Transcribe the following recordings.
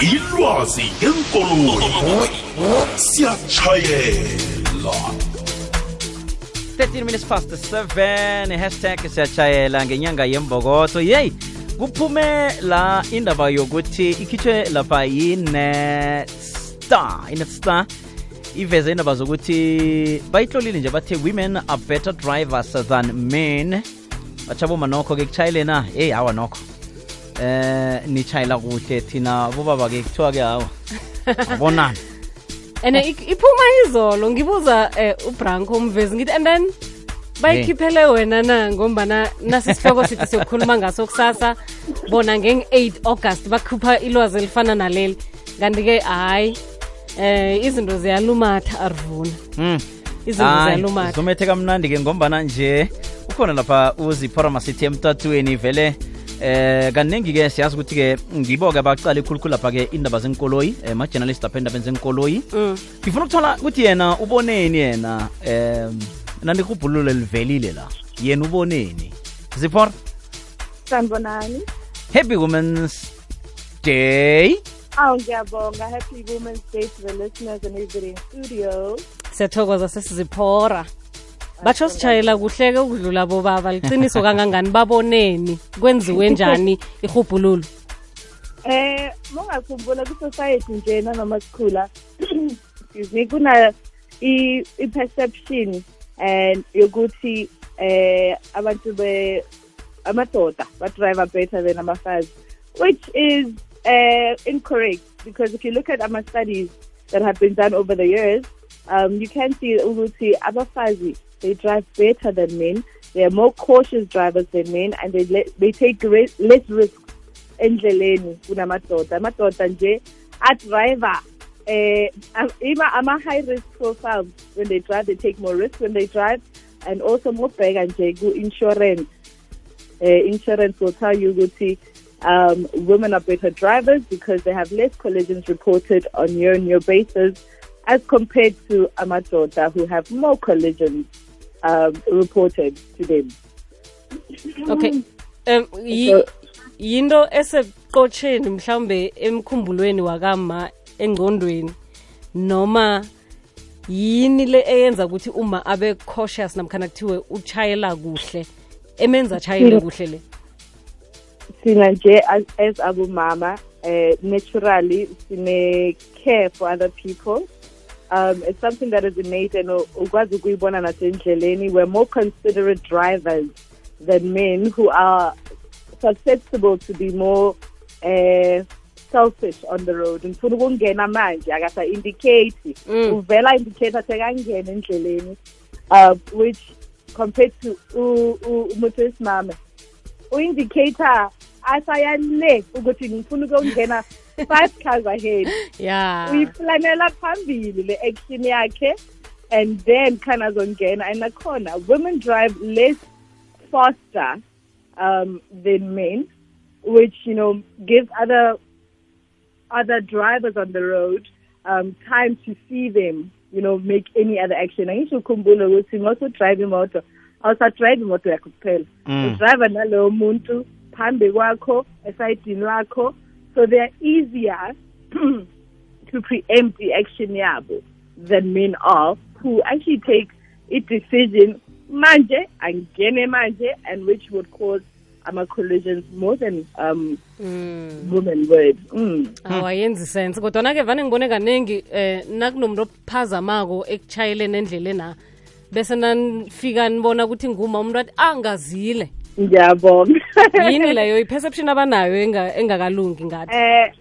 ilwazi ngeenkoloyi siyatshayela 13 minutes past 7 hashtag siyatshayela ngenyanga yembokoto. Yeyi kuphume la indaba yokuthi ikhitshwe lapha yi-netstar. I-netstar iveze indaba zokuthi bayihlolile nje bathe women are better drivers than men. Bachabo nokho ke kuchayelena hey hawa nokho eh nichayela kuhle thina bobaba ke kuthiwa ke hawa abonani. And iphuma izolo ngibuza eh, ubranko umvezi ngithi and then bayikhiphele wena na? Ngombana nasisihloko sithi siyokhuluma ngaso kusasa. Bona ngeng-8 august bakhupha ilwazi elifana naleli. Kanti-ke hayi eh izinto ziyalumatha arvuna. Mm. izinto ziyalumatha. kamnandi-ke ngombana nje ukhona lapha uziphorama sithi emtatweni vele eh kaningi-ke siyazi ukuthi-ke ngibo-ke abacala ikhulukhulu lapha-ke indaba zenkoloyi eh, ma-journalist lapha endabeni zenkoloyi Mm. ngifuna ukuthola ukuthi yena uboneni yena? Um nandirhubhululo livelile la. Yena uboneni zipor sanibonani happy women's day. Awu ngiyabonga. Happy women's day to the listeners and everybody in studio siyathokoza sesiziphora batsho sitshayela kuhleke ukudlula bobaba. Liqiniso kangangani? Baboneni. Kwenziwe njani ihubhululo eh mongakhumbula ku-society nje nanoma sikhula excuse kuna i-perception um yokuthi eh abantu amadoda badriver better than abafazi which is uh, incorrect because if you look at ama studies that have been done over the years um, you can see ukuthi abafazi they drive better than men. They are more cautious drivers than men and they, le- they take re- less risks endleleni kunamadoda. Amadoda nje eh ima ama-high risk profiles. When they drive they take more risk when they drive and also mobheka nje ku-insurance. Uh, insurance will tell you um, women are better drivers because they have less collisions reported on year-on-year basis as compared to amadoda who have more collisions um, reported to them. okay um yinto eseqotsheni mhlawumbe emkhumbulweni wakama engqondweni noma yini le eyenza ukuthi uma abe cautious namkhana kuthiwe uchayela kuhle emenza achayele kuhle le Sina nje as, abumama, uh, naturally, sine care for other people. Um, it's something that is innate and u- ukwazi ukuyibona nasendleleni. We're more considerate drivers than men who are susceptible to be more uh, selfish on the road. Ngifuna ukungena manje akasa indicate Mm. uvela indicate sekangena endleleni uh, which compared to umuntu wesimame u-indicator asayale ukuthi ngifuna ukungena five cars ahead. Ya uyiplanela phambili le action yakhe and then khana azongena. And nakhona women drive less faster um, than men which you know gives other other drivers on the road um, time to see them you know make any other action. Angisho ukhumbule ukuthi ngosudrayive imoto awusadrayive imoto yakho kuphela. Mm. udrayiva nalowo muntu phambi kwakho esayidini lakho so they are easier to preempt the action yabo than men are who actually take a decision manje angene manje and which would cause ama collisions more than um mm. women would mm. awayenzi sense kodwana-ke vane ngibone kaningi eh nakunomuntu ophazamako ekuchayeleni endleleni na bese nanifika nibona ukuthi nguma umuntu athi angazile. Ngiyabonga. Yini leyo? I-perception abanayo enga- engakalungi ngathi? Eh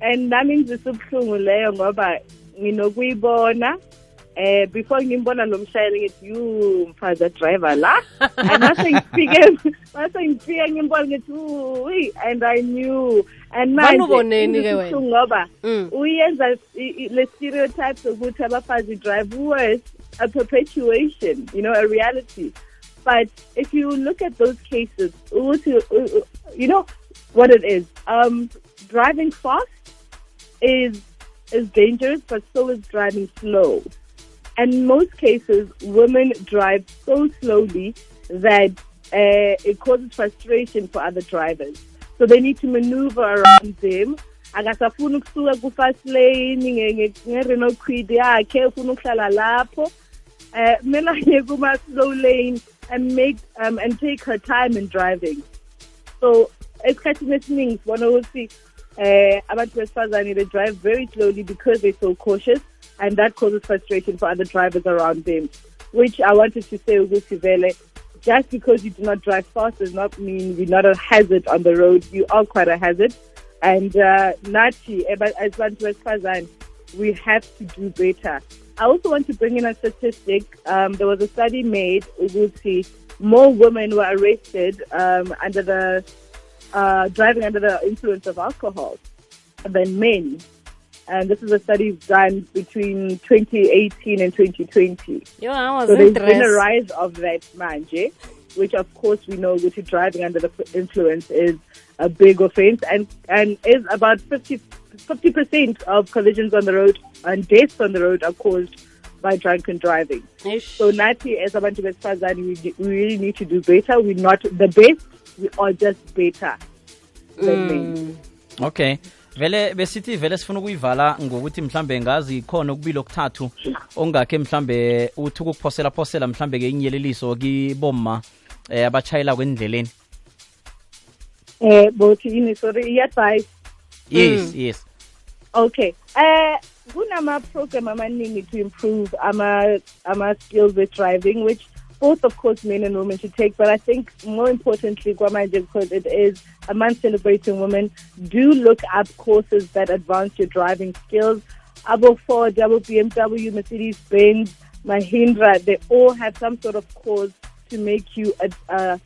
and nami ngizisa ubuhlungu leyo ngoba nginokuyibona eh before ngimbona lo mshayeli ngithi yu mfazi driver la. And mase ngifike mase ngifike ngimbona ngithi uyi and i knew. And manje Banuboneni-ke ngizisa wena? ngoba Mm. uyenza le stereotypes ukuthi abafazi drive worse. A perpetuation you know a reality. But if you look at those cases uh, uh, you know what it is um driving fast is is dangerous but so is driving slow. And most cases women drive so slowly that uh, it causes frustration for other drivers. So they need to maneuver around them. Akasafuni ukusuka ku-fast lane uh, kumele aye kuma-slow lane and make um, and take her time in driving. So it's esikhathini esiningi sibona ukuthi eh abantu besifazane they drive very slowly because they're so cautious and that causes frustration for other drivers around them which i wanted to say ukuthi vele just because you do not drive fast does not mean you're not a hazard on the road. You are quite a hazard. And uh, nathi as bantu besifazane we have to do better i also want to bring in a statistic um, there was a study made ukuthi more women were arrested um, under the uh, driving under the influence of alcohol than men. And this is a study done between 2018 and 2020. yo i was So there's been a rise of that manje, which of course we know which driving under the influence is a big offense and, and is about 50, 50% of collisions on the road and deaths on the road are caused by drunken driving. Ish. So Nati, as abantu besifazane, we, we really need to do better. We're not the best, we are just better than men. okay vele besithi vele sifuna ukuyivala ngokuthi mhlambe ngazi khona ukubili okuthathu ongakhe mhlambe uthi ukukuphosela phosela mhlambe ke inyeleliso kiboma eh abatshayela kwendleleni Eh, bothi yini sorry, iyadvice. Yes yes Okay. Uh, kunama program amaningi to improve ama ama skills with driving, which both of course men and women should take. But I think more importantly, Kwamanje, because it is a month celebrating women, do look up courses that advance your driving skills. Abo Ford, double BMW, Mercedes Benz, Mahindra, they all have some sort of course to make you a, a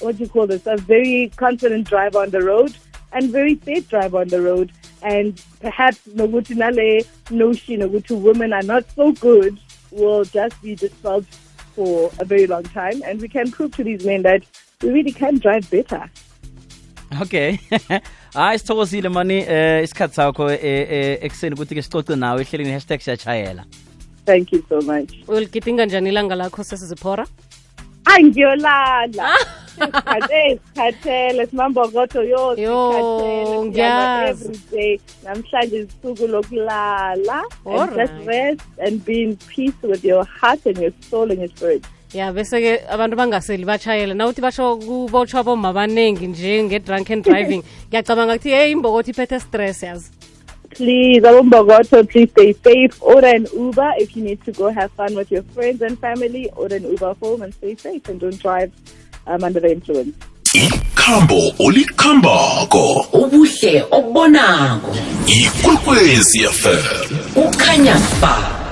what do you call this? A very confident driver on the road and very safe driver on the road. And perhaps nokuthi nale notion nokuthi women are not so good will just be dispelled for a very long time. And we can prove to these men that we really can drive better. okay hayi sithokozile mani eh isikhathi sakho eh, eh, ekuseni ukuthi ke sicoce nawe ehleleni hashtag siyatshayela Thank you so much. uligidinga njani ilanga lakho sesiziphora Ay ngiyolala. Isikhathi isikhathele simambokodo yo Yo, sikhathele, ngiyazi. every day namhlanje isuku lokulala and just rest and be in peace with your heart and your soul and your spirit. ya bese-ke abantu bangaseli batshayele nawuthi basho kubotshwa bomma abaningi nje nge-drunken driving ngiyacabanga kuthi hey imbokothi iphethe stress yazi Please, Abumbogoto, please stay safe. Order an Uber if you need to go have fun with your friends and family. Order an Uber home and stay safe and don't drive um, under the influence. ikhambo olikhambako. Ubuhle obonako. Ikwekwezi fm kukhanya ba